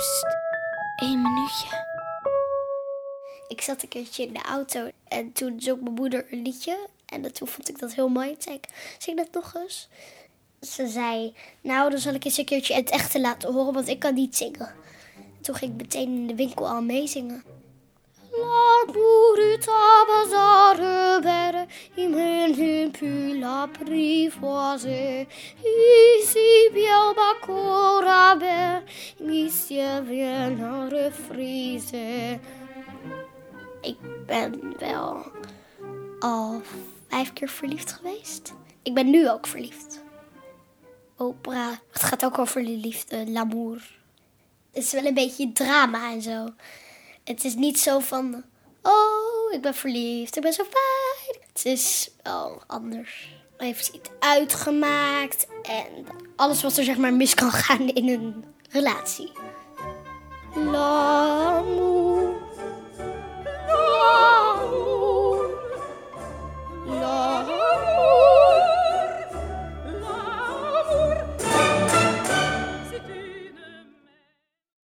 Psst, één minuutje. Ik zat een keertje in de auto en toen zong mijn moeder een liedje. En toen vond ik dat heel mooi. Toen zei ik, zing dat nog eens. Ze zei, nou dan zal ik eens een keertje het echte laten horen, want ik kan niet zingen. Toen ging ik meteen in de winkel al meezingen. La bazare bere, imene pu la privoise, ici bien bacora ber, ici bien refrise. Ik ben wel al vijf keer verliefd geweest. Ik ben nu ook verliefd. Opera, het gaat ook over de liefde, l'amour. Het is wel een beetje drama en zo. Het is niet zo van, oh, ik ben verliefd, ik ben zo fijn. Het is wel anders. Heeft iets uitgemaakt en alles wat er zeg maar mis kan gaan in een relatie.